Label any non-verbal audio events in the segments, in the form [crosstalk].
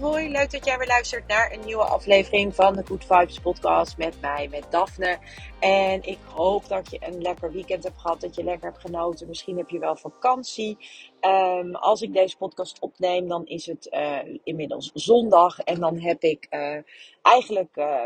Hoi, leuk dat jij weer luistert naar een nieuwe aflevering van de Good Vibes podcast met mij, met Daphne. En ik hoop dat je een lekker weekend hebt gehad, dat je lekker hebt genoten. Misschien heb je wel vakantie. Ehm, als ik deze podcast opneem, dan is het uh, inmiddels zondag. En dan heb ik uh, eigenlijk... Uh,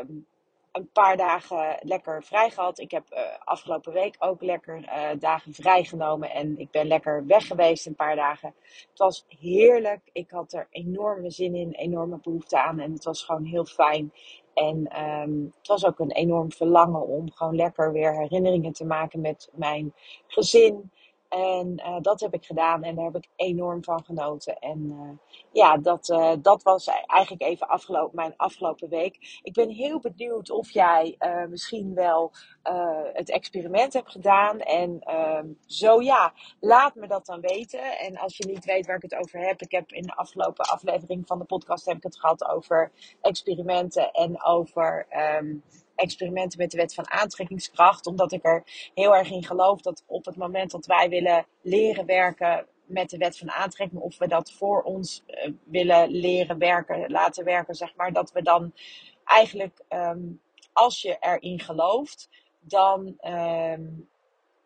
een paar dagen lekker vrij gehad. Ik heb uh, afgelopen week ook lekker uh, dagen vrijgenomen. En ik ben lekker weg geweest een paar dagen. Het was heerlijk. Ik had er enorme zin in, enorme behoefte aan. En het was gewoon heel fijn. En um, het was ook een enorm verlangen om gewoon lekker weer herinneringen te maken met mijn gezin. En uh, dat heb ik gedaan en daar heb ik enorm van genoten. En uh, ja, dat, uh, dat was eigenlijk even afgelopen, mijn afgelopen week. Ik ben heel benieuwd of jij misschien wel het experiment hebt gedaan. En ehm, zo ja, laat me dat dan weten. En als je niet weet waar ik het over heb, ik heb in de afgelopen aflevering van de podcast heb ik het gehad over experimenten en over. Um, experimenten met de wet van aantrekkingskracht. Omdat ik er heel erg in geloof dat op het moment dat wij willen leren werken met de wet van aantrekking, of we dat voor ons uh, willen leren werken, laten werken, zeg maar, dat we dan eigenlijk, um, als je erin gelooft, dan um,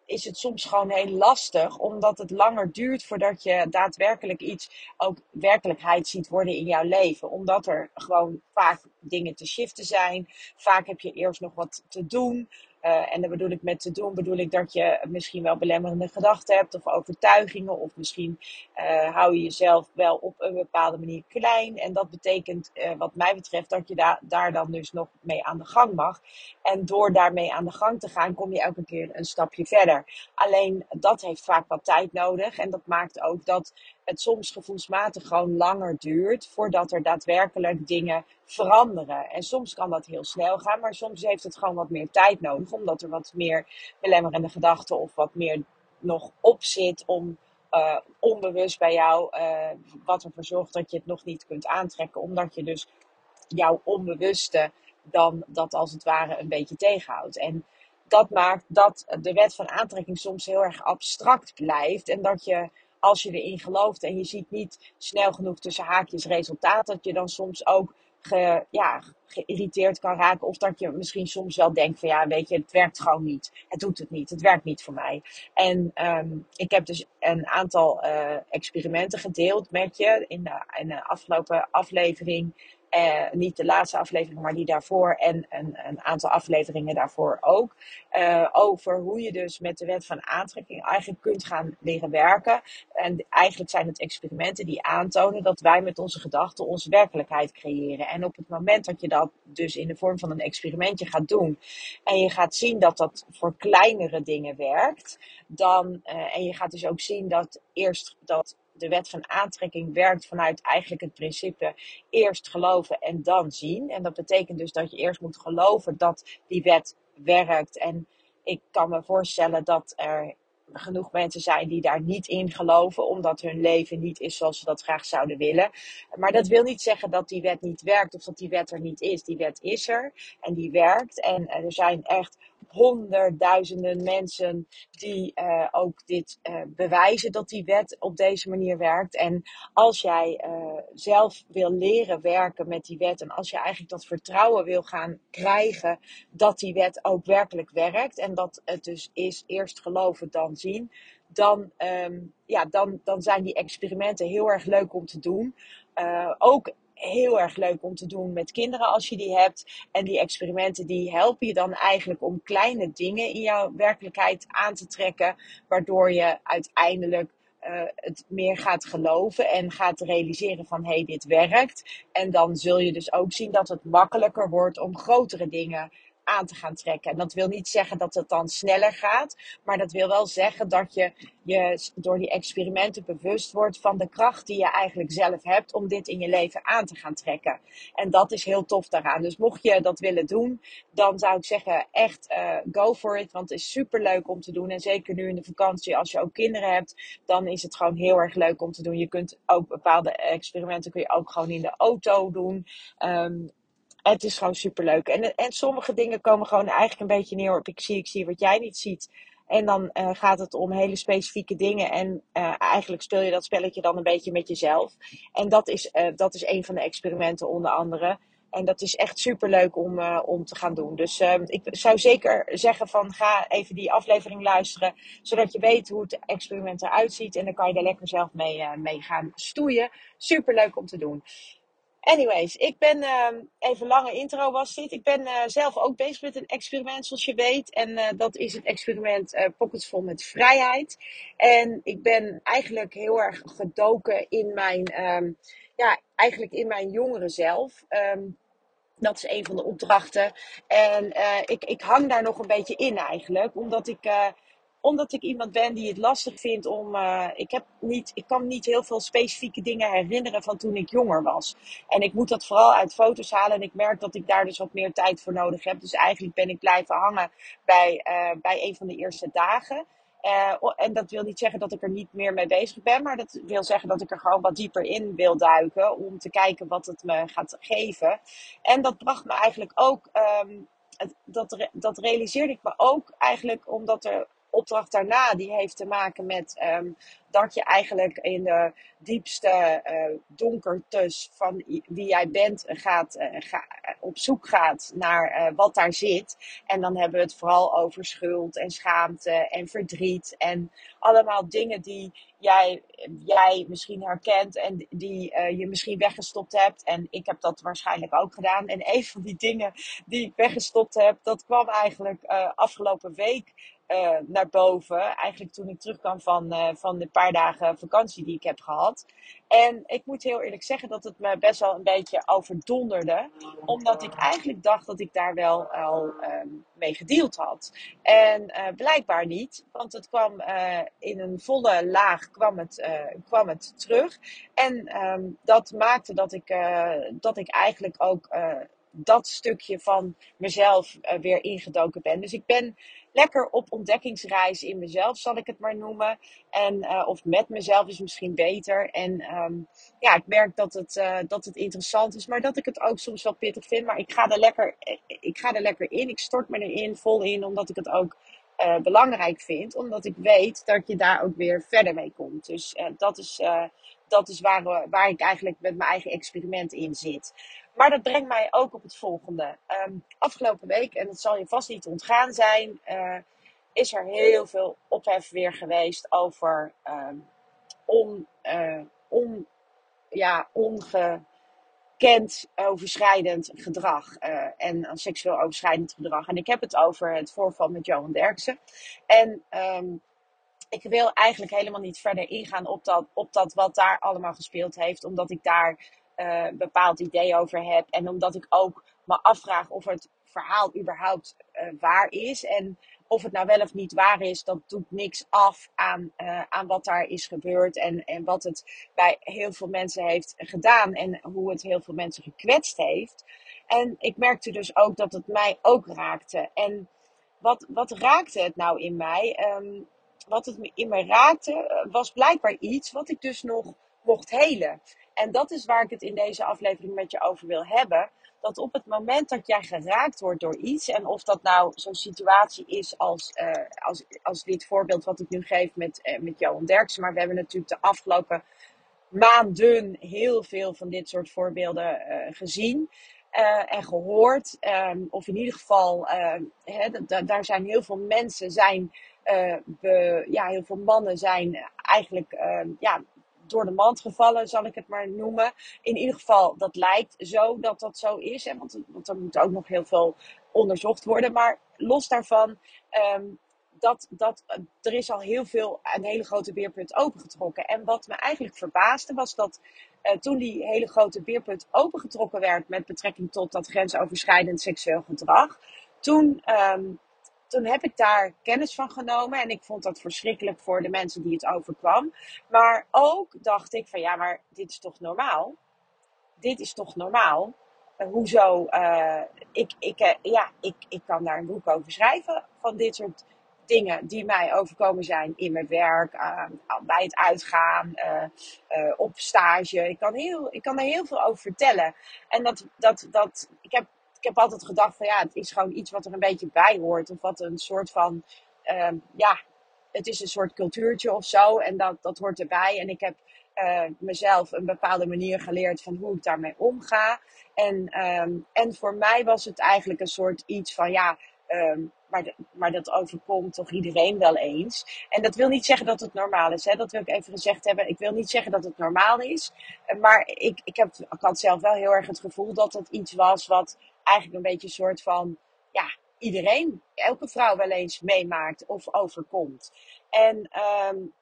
is het soms gewoon heel lastig, omdat het langer duurt voordat je daadwerkelijk iets ook werkelijkheid ziet worden in jouw leven. Omdat er gewoon vaak dingen te shiften zijn. Vaak heb je eerst nog wat te doen. Uh, en dan bedoel ik met te doen, bedoel ik dat je misschien wel belemmerende gedachten hebt of overtuigingen. Of misschien uh, hou je jezelf wel op een bepaalde manier klein. En dat betekent, uh, wat mij betreft, dat je da daar dan dus nog mee aan de gang mag. En door daarmee aan de gang te gaan, kom je elke keer een stapje verder. Alleen dat heeft vaak wat tijd nodig. En dat maakt ook dat het soms gevoelsmatig gewoon langer duurt voordat er daadwerkelijk dingen veranderen. En soms kan dat heel snel gaan, maar soms heeft het gewoon wat meer tijd nodig, omdat er wat meer belemmerende gedachten of wat meer nog op zit om uh, onbewust bij jou, uh, wat ervoor zorgt dat je het nog niet kunt aantrekken, omdat je dus jouw onbewuste dan dat als het ware een beetje tegenhoudt. En dat maakt dat de wet van aantrekking soms heel erg abstract blijft en dat je als je erin gelooft en je ziet niet snel genoeg tussen haakjes resultaat, dat je dan soms ook ge, ja, geïrriteerd kan raken. Of dat je misschien soms wel denkt van ja, weet je, het werkt gewoon niet. Het doet het niet. Het werkt niet voor mij. En um, ik heb dus een aantal uh, experimenten gedeeld met je in de, in de afgelopen aflevering. Uh, niet de laatste aflevering, maar die daarvoor en een, een aantal afleveringen daarvoor ook. Uh, over hoe je dus met de wet van aantrekking eigenlijk kunt gaan leren werken. En eigenlijk zijn het experimenten die aantonen dat wij met onze gedachten onze werkelijkheid creëren. En op het moment dat je dat dus in de vorm van een experimentje gaat doen en je gaat zien dat dat voor kleinere dingen werkt, dan, uh, en je gaat dus ook zien dat eerst dat de wet van aantrekking werkt vanuit eigenlijk het principe eerst geloven en dan zien. En dat betekent dus dat je eerst moet geloven dat die wet werkt. En ik kan me voorstellen dat er genoeg mensen zijn die daar niet in geloven, omdat hun leven niet is zoals ze dat graag zouden willen. Maar dat wil niet zeggen dat die wet niet werkt of dat die wet er niet is. Die wet is er en die werkt. En er zijn echt honderdduizenden mensen die uh, ook dit uh, bewijzen dat die wet op deze manier werkt. En als jij uh, zelf wil leren werken met die wet en als je eigenlijk dat vertrouwen wil gaan krijgen dat die wet ook werkelijk werkt en dat het dus is eerst geloven dan zien, dan, um, ja, dan, dan zijn die experimenten heel erg leuk om te doen. ook heel erg leuk om te doen met kinderen als je die hebt. En die experimenten die helpen je dan eigenlijk om kleine dingen in jouw werkelijkheid aan te trekken. Waardoor je uiteindelijk uh, het meer gaat geloven en gaat realiseren van hé, hey, dit werkt. En dan zul je dus ook zien dat het makkelijker wordt om grotere dingen aan te gaan trekken. En dat wil niet zeggen dat het dan sneller gaat, maar dat wil wel zeggen dat je je door die experimenten bewust wordt van de kracht die je eigenlijk zelf hebt om dit in je leven aan te gaan trekken. En dat is heel tof daaraan. Dus mocht je dat willen doen, dan zou ik zeggen echt uh, go for it, want het is super leuk om te doen. En zeker nu in de vakantie, als je ook kinderen hebt, dan is het gewoon heel erg leuk om te doen. Je kunt ook bepaalde experimenten kun je ook gewoon in de auto doen. Um, het is gewoon super leuk. En, en sommige dingen komen gewoon eigenlijk een beetje neer op ik zie, ik zie wat jij niet ziet. En dan uh, gaat het om hele specifieke dingen. En uh, eigenlijk speel je dat spelletje dan een beetje met jezelf. En dat is, uh, dat is een van de experimenten onder andere. En dat is echt super leuk om, om te gaan doen. Dus ik zou zeker zeggen van ga even die aflevering luisteren. Zodat je weet hoe het experiment eruit ziet. En dan kan je er lekker zelf mee, mee gaan stoeien. Super leuk om te doen. Anyways, ik ben uh, even lange intro was dit. Ik ben uh, zelf ook bezig met een experiment, zoals je weet. En uh, dat is het experiment uh, Pockets vol met vrijheid. En ik ben eigenlijk heel erg gedoken in mijn, um, ja, eigenlijk in mijn jongere zelf. Um, dat is een van de opdrachten. En ik, ik hang daar nog een beetje in eigenlijk, omdat ik omdat ik iemand ben die het lastig vindt om. Uh, ik, heb niet, ik kan niet heel veel specifieke dingen herinneren van toen ik jonger was. En ik moet dat vooral uit foto's halen. En ik merk dat ik daar dus wat meer tijd voor nodig heb. Dus eigenlijk ben ik blijven hangen bij, uh, bij een van de eerste dagen. Uh, en dat wil niet zeggen dat ik er niet meer mee bezig ben, maar dat wil zeggen dat ik er gewoon wat dieper in wil duiken om te kijken wat het me gaat geven. En dat bracht me eigenlijk ook, um, dat, dat realiseerde ik me ook eigenlijk omdat er opdracht daarna die heeft te maken met um, dat je eigenlijk in de diepste uh, van wie jij bent gaat, uh, ga, op zoek gaat naar wat daar zit. En dan hebben we het vooral over schuld en schaamte en verdriet en allemaal dingen die jij, jij misschien herkent en die je misschien weggestopt hebt. En ik heb dat waarschijnlijk ook gedaan. En een van die dingen die ik weggestopt heb, dat kwam eigenlijk afgelopen week uh, naar boven. Eigenlijk toen ik terugkwam van, uh, van de paar dagen vakantie die ik heb gehad. En ik moet heel eerlijk zeggen dat het me best wel een beetje overdonderde. Omdat ik eigenlijk dacht dat ik daar wel al um, mee gedeeld had. En uh, blijkbaar niet. Want het kwam in een volle laag kwam het, kwam het terug. En um, dat maakte dat ik, dat ik eigenlijk ook dat stukje van mezelf uh, weer ingedoken ben. Dus ik ben lekker op ontdekkingsreis in mezelf, zal ik het maar noemen. En, uh, of met mezelf is misschien beter. En um, ja, ik merk dat het, uh, dat het interessant is, maar dat ik het ook soms wel pittig vind. Maar ik ga er lekker, ik ga er lekker in. Ik stort me erin, vol in, omdat ik het ook belangrijk vind. Omdat ik weet dat je daar ook weer verder mee komt. Dus dat is, dat is waar, waar ik eigenlijk met mijn eigen experiment in zit. Maar dat brengt mij ook op het volgende. Um, afgelopen week, en dat zal je vast niet ontgaan zijn, uh, is er heel veel ophef weer geweest over uh, on, ja, ongekend overschrijdend gedrag uh, en seksueel overschrijdend gedrag. En ik heb het over het voorval met Johan Derksen. En um, ik wil eigenlijk helemaal niet verder ingaan op dat, op dat wat daar allemaal gespeeld heeft, omdat ik daar uh, bepaald idee over heb. En omdat ik ook me afvraag of het verhaal überhaupt uh, waar is. En of het nou wel of niet waar is, dat doet niks af aan, uh, aan wat daar is gebeurd. En, en wat het bij heel veel mensen heeft gedaan. En hoe het heel veel mensen gekwetst heeft. En ik merkte dus ook dat het mij ook raakte. En wat, wat raakte het nou in mij? Um, wat het in mij raakte, was blijkbaar iets wat ik dus nog mocht helen. En dat is waar ik het in deze aflevering met je over wil hebben. Dat op het moment dat jij geraakt wordt door iets, en of dat nou zo'n situatie is als, uh, als, als dit voorbeeld wat ik nu geef met, uh, met Johan Derksen, maar we hebben natuurlijk de afgelopen maanden heel veel van dit soort voorbeelden uh, gezien. En gehoord. Um, of in ieder geval, daar zijn heel veel mensen zijn, ja, heel veel mannen zijn eigenlijk ehm, ja, door de mand gevallen, zal ik het maar noemen. In ieder geval, dat lijkt zo dat dat zo is. Hè? Want, want er moet ook nog heel veel onderzocht worden. Maar los daarvan, um, dat, dat, er is al heel veel, een hele grote beerput opengetrokken. En wat me eigenlijk verbaasde was dat uh, toen die hele grote beerput opengetrokken werd met betrekking tot dat grensoverschrijdend seksueel gedrag toen, ehm, toen heb ik daar kennis van genomen. En ik vond dat verschrikkelijk voor de mensen die het overkwam. Maar ook dacht ik van ja, maar dit is toch normaal? Dit is toch normaal? Uh, hoezo? Uh, ik, ik, uh, ja, ik, ik kan daar een boek over schrijven. Van dit soort dingen die mij overkomen zijn in mijn werk, bij het uitgaan, op stage. Ik kan, heel, ik kan er heel veel over vertellen. En dat, dat, dat, ik heb ik heb altijd gedacht van ja, het is gewoon iets wat er een beetje bij hoort. Of wat een soort van, um, ja, het is een soort cultuurtje of zo. En dat, dat hoort erbij. En ik heb uh, mezelf een bepaalde manier geleerd van hoe ik daarmee omga. En, um, en voor mij was het eigenlijk een soort iets van ja, um, maar, maar dat overkomt toch iedereen wel eens. En dat wil niet zeggen dat het normaal is. Hè? Dat wil ik even gezegd hebben. Ik wil niet zeggen dat het normaal is. Maar ik, ik, heb, ik had zelf wel heel erg het gevoel dat het iets was wat eigenlijk een beetje een soort van, ja, iedereen, elke vrouw wel eens meemaakt of overkomt. En um,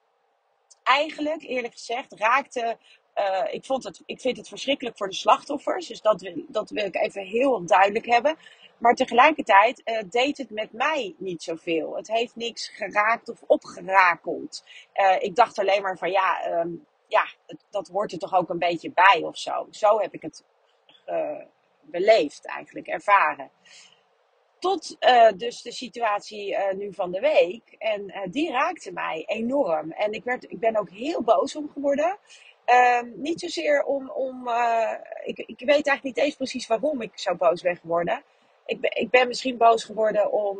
eigenlijk, eerlijk gezegd, raakte. Uh, ik, vond het, ik vind het verschrikkelijk voor de slachtoffers. Dus dat dat wil ik even heel duidelijk hebben. Maar tegelijkertijd uh, deed het met mij niet zoveel. Het heeft niks geraakt of opgerakeld. Uh, ik dacht alleen maar van ja, um, ja, dat hoort er toch ook een beetje bij of zo. Zo heb ik het beleefd eigenlijk, ervaren. Tot dus de situatie nu van de week. En die raakte mij enorm. En ik, werd, ik ben ook heel boos om geworden. Ehm, niet zozeer om. om ik, ik weet eigenlijk niet eens precies waarom ik zo boos ben geworden. Ik ben, ik ben misschien boos geworden om,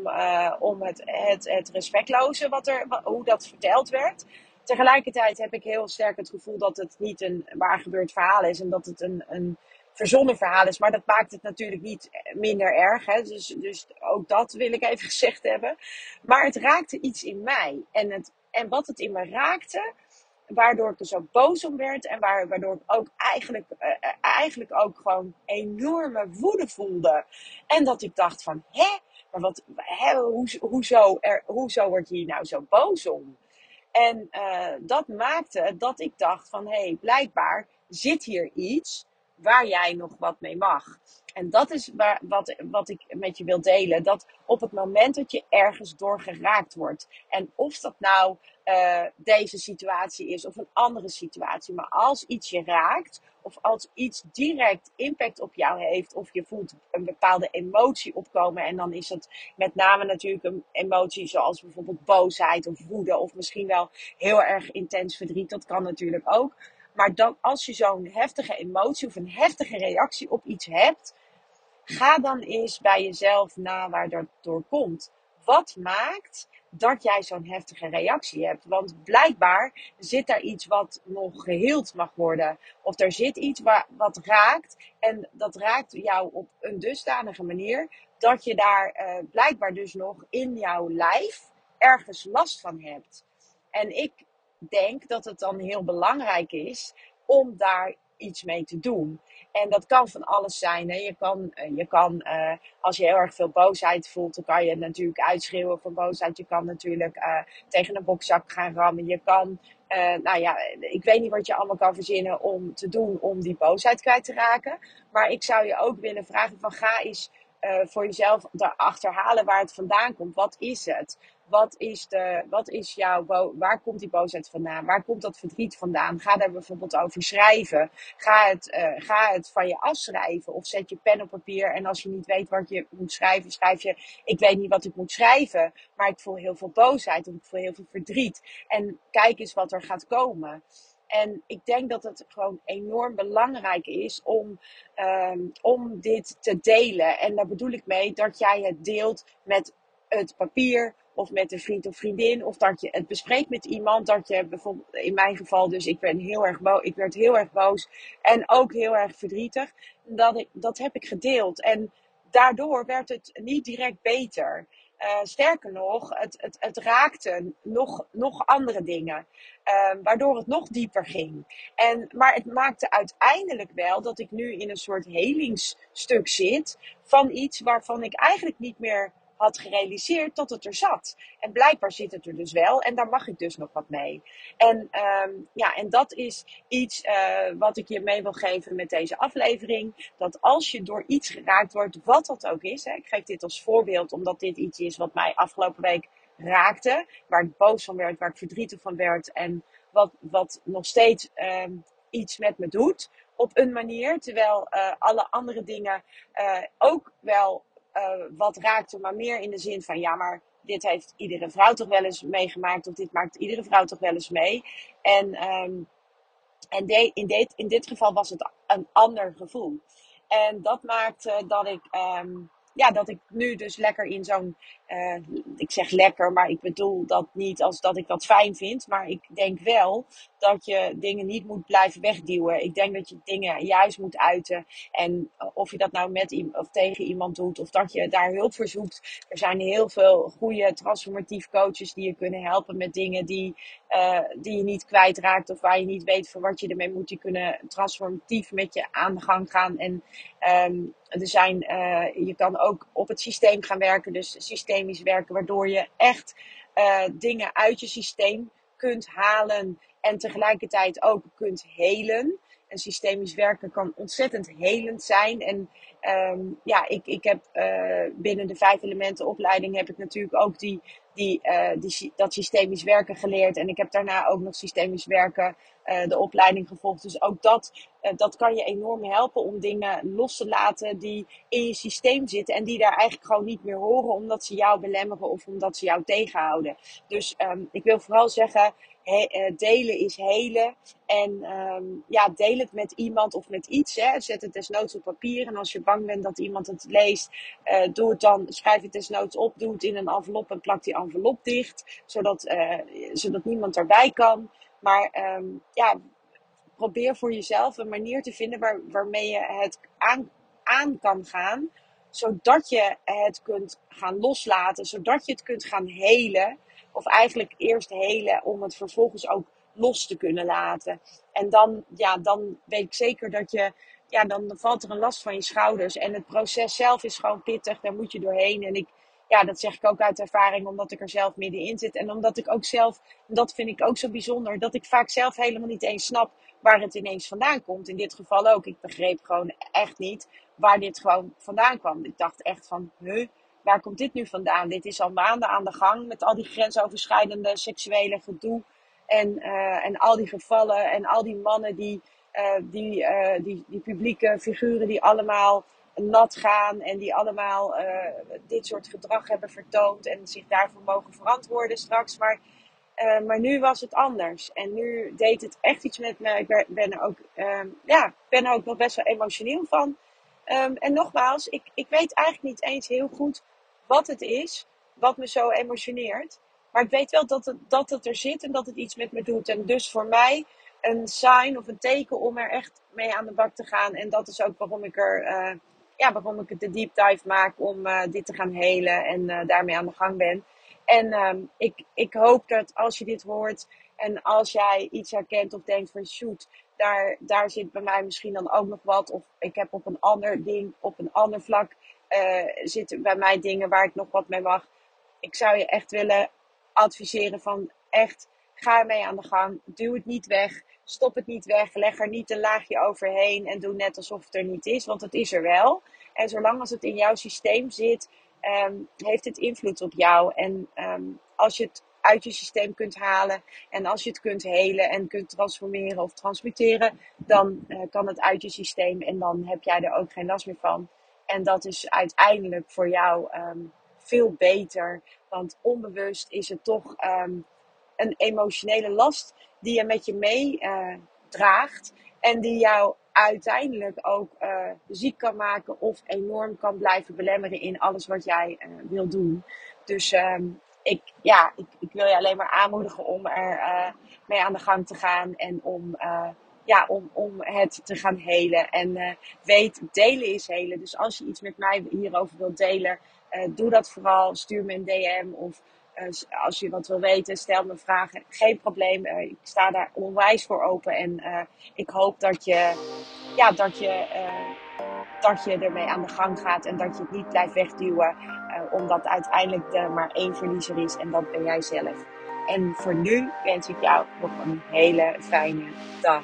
om het, het, het respectloze, wat er, hoe dat verteld werd. Tegelijkertijd heb ik heel sterk het gevoel dat het niet een waar gebeurd verhaal is. En dat het een, een verzonnen verhaal is. Maar dat maakt het natuurlijk niet minder erg. Hè? Dus, dus ook dat wil ik even [laughs] gezegd hebben. Maar het raakte iets in mij. En, het, en wat het in me raakte, waardoor ik er zo boos om werd. En waardoor ik ook eigenlijk, uh, eigenlijk ook gewoon enorme woede voelde. En dat ik dacht van, hè? Maar wat, hè, hoe, hoezo, er, hoezo word je hier nou zo boos om? En uh, dat maakte dat ik dacht van, hé, blijkbaar zit hier iets waar jij nog wat mee mag. En dat is waar, wat, wat ik met je wil delen. Dat op het moment dat je ergens door geraakt wordt. En of dat nou uh, deze situatie is of een andere situatie. Maar als iets je raakt. Of als iets direct impact op jou heeft. Of je voelt een bepaalde emotie opkomen. En dan is het met name natuurlijk een emotie zoals bijvoorbeeld boosheid of woede. Of misschien wel heel erg intens verdriet. Dat kan natuurlijk ook. Maar dan, als je zo'n heftige emotie of een heftige reactie op iets hebt, ga dan eens bij jezelf na waar dat door komt. Wat maakt dat jij zo'n heftige reactie hebt? Want blijkbaar zit daar iets wat nog geheeld mag worden. Of er zit iets wat raakt. En dat raakt jou op een dusdanige manier dat je daar uh, blijkbaar dus nog in jouw lijf ergens last van hebt. En ik denk dat het dan heel belangrijk is om daar iets mee te doen. En dat kan van alles zijn. Hè. Je kan, eh, je kan uh, als je heel erg veel boosheid voelt, dan kan je natuurlijk uitschreeuwen van boosheid. Je kan natuurlijk uh, tegen een bokzak gaan rammen. Je kan, nou ja, ik weet niet wat je allemaal kan verzinnen om te doen om die boosheid kwijt te raken. Maar ik zou je ook willen vragen van ga eens voor jezelf achterhalen waar het vandaan komt. Wat is het? Wat is, de, wat is jouw, waar komt die boosheid vandaan? Waar komt dat verdriet vandaan? Ga daar bijvoorbeeld over schrijven. Ga het, uh, ga het van je afschrijven. Of zet je pen op papier. En als je niet weet wat je moet schrijven, schrijf je: Ik weet niet wat ik moet schrijven. Maar ik voel heel veel boosheid. Of ik voel heel veel verdriet. En kijk eens wat er gaat komen. En ik denk dat het gewoon enorm belangrijk is om, um, om dit te delen. En daar bedoel ik mee dat jij het deelt met het papier of met een vriend of vriendin. Of dat je het bespreekt met iemand. Dat je bijvoorbeeld, in mijn geval dus, ik ben heel erg boos. Ik werd heel erg boos. En ook heel erg verdrietig. Dat, ik, dat heb ik gedeeld. En daardoor werd het niet direct beter. Uh, sterker nog, het, het, het raakte nog, nog andere dingen. Uh, waardoor het nog dieper ging. En, maar het maakte uiteindelijk wel dat ik nu in een soort helingsstuk zit. Van iets waarvan ik eigenlijk niet meer had gerealiseerd dat het er zat. En blijkbaar zit het er dus wel. En daar mag ik dus nog wat mee. En, ehm, ja, en dat is iets uh, wat ik je mee wil geven met deze aflevering. Dat als je door iets geraakt wordt, wat dat ook is. Hè, ik geef dit als voorbeeld, omdat dit iets is wat mij afgelopen week raakte. Waar ik boos van werd, waar ik verdrietig van werd. En wat, wat nog steeds um, iets met me doet op een manier. Terwijl uh, alle andere dingen uh, ook wel uh, wat raakten, maar meer in de zin van ja, maar dit heeft iedere vrouw toch wel eens meegemaakt, of dit maakt iedere vrouw toch wel eens mee. En, um, en in, dit, in dit geval was het een ander gevoel. En dat maakte dat ik um, ja, dat ik nu dus lekker in zo'n, uh, ik zeg lekker, maar ik bedoel dat niet als dat ik dat fijn vind. Maar ik denk wel dat je dingen niet moet blijven wegduwen. Ik denk dat je dingen juist moet uiten. En of je dat nou met of tegen iemand doet, of dat je daar hulp voor zoekt. Er zijn heel veel goede transformatief coaches die je kunnen helpen met dingen die, uh, die je niet kwijtraakt. Of waar je niet weet van wat je ermee moet. Die kunnen transformatief met je aan de gang gaan. En um, er zijn, uh, je kan ook op het systeem gaan werken, dus systemisch werken, waardoor je echt uh, dingen uit je systeem kunt halen en tegelijkertijd ook kunt helen. En systemisch werken kan ontzettend helend zijn. En um, ja, ik, ik heb uh, binnen de vijf elementen opleiding heb ik natuurlijk ook die, die, uh, die, dat systemisch werken geleerd. En ik heb daarna ook nog systemisch werken uh, de opleiding gevolgd. Dus ook dat, dat kan je enorm helpen om dingen los te laten die in je systeem zitten. En die daar eigenlijk gewoon niet meer horen omdat ze jou belemmeren of omdat ze jou tegenhouden. Dus um, ik wil vooral zeggen, he, uh, delen is helen. En um, ja, deel het met iemand of met iets. Hè. Zet het desnoods op papier. En als je bang bent dat iemand het leest, uh, doe het dan, schrijf het desnoods op. Doe het in een envelop en plak die envelop dicht. Zodat, uh, zodat niemand erbij kan. Maar um, ja, probeer voor jezelf een manier te vinden waar, waarmee je het aan, aan kan gaan. Zodat je het kunt gaan loslaten. Zodat je het kunt gaan helen. Of eigenlijk eerst helen om het vervolgens ook los te kunnen laten. En dan, ja, dan weet ik zeker dat je, ja, dan valt er een last van je schouders. En het proces zelf is gewoon pittig, daar moet je doorheen. En ik, ja, dat zeg ik ook uit ervaring, omdat ik er zelf middenin zit. En omdat ik ook zelf, dat vind ik ook zo bijzonder, dat ik vaak zelf helemaal niet eens snap waar het ineens vandaan komt. In dit geval ook. Ik begreep gewoon echt niet waar dit gewoon vandaan kwam. Ik dacht echt van, huh, waar komt dit nu vandaan? Dit is al maanden aan de gang met al die grensoverschrijdende seksuele gedoe. En, uh, en al die gevallen en al die mannen die, uh, die, uh, die, die publieke figuren die allemaal nat gaan en die allemaal dit soort gedrag hebben vertoond en zich daarvoor mogen verantwoorden straks. Maar, maar nu was het anders. En nu deed het echt iets met me. Ik ben er ook, ja, ben ook nog best wel emotioneel van. Um, en nogmaals, ik, ik weet eigenlijk niet eens heel goed wat het is wat me zo emotioneert. Maar ik weet wel dat het, dat het er zit en dat het iets met me doet. En dus voor mij een sign of een teken om er echt mee aan de bak te gaan. En dat is ook waarom ik er, uh, ja, waarom ik het de deep dive maak om uh, dit te gaan helen en uh, daarmee aan de gang ben. En um, ik, ik hoop dat als je dit hoort en als jij iets herkent of denkt van shoot, daar, daar zit bij mij misschien dan ook nog wat. Of ik heb op een ander ding, op een ander vlak uh, zitten bij mij dingen waar ik nog wat mee mag. Ik zou je echt willen adviseren van echt ga ermee aan de gang. Duw het niet weg. Stop het niet weg. Leg er niet een laagje overheen en doe net alsof het er niet is, want het is er wel. En zolang als het in jouw systeem zit, um, heeft het invloed op jou. En um, als je het uit je systeem kunt halen en als je het kunt helen en kunt transformeren of transmuteren, dan uh, kan het uit je systeem en dan heb jij er ook geen last meer van. En dat is uiteindelijk voor jou um, veel beter. Want onbewust is het toch um, een emotionele last die je met je mee uh, draagt. En die jou uiteindelijk ook uh, ziek kan maken of enorm kan blijven belemmeren in alles wat jij uh, wil doen. Dus um, ik, ja, ik, ik, wil je alleen maar aanmoedigen om er mee aan de gang te gaan en om ja, om, om het te gaan helen. En uh, weet, delen is helen. Dus als je iets met mij hierover wilt delen, uh, doe dat vooral. Stuur me een DM of uh, als je wat wil weten, stel me vragen. Geen probleem. ik sta daar onwijs voor open. En ik hoop dat je, ja, dat je dat je ermee aan de gang gaat en dat je het niet blijft wegduwen. Omdat uiteindelijk er maar één verliezer is en dat ben jij zelf. En voor nu wens ik jou nog een hele fijne dag.